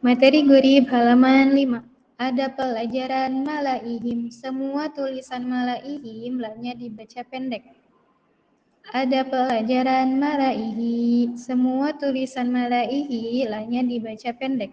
Materi gurih halaman 5. Ada pelajaran Malaihim. Semua tulisan Malaihim lainnya dibaca pendek. Ada pelajaran Malaihi. Semua tulisan Malaihi lainnya dibaca pendek.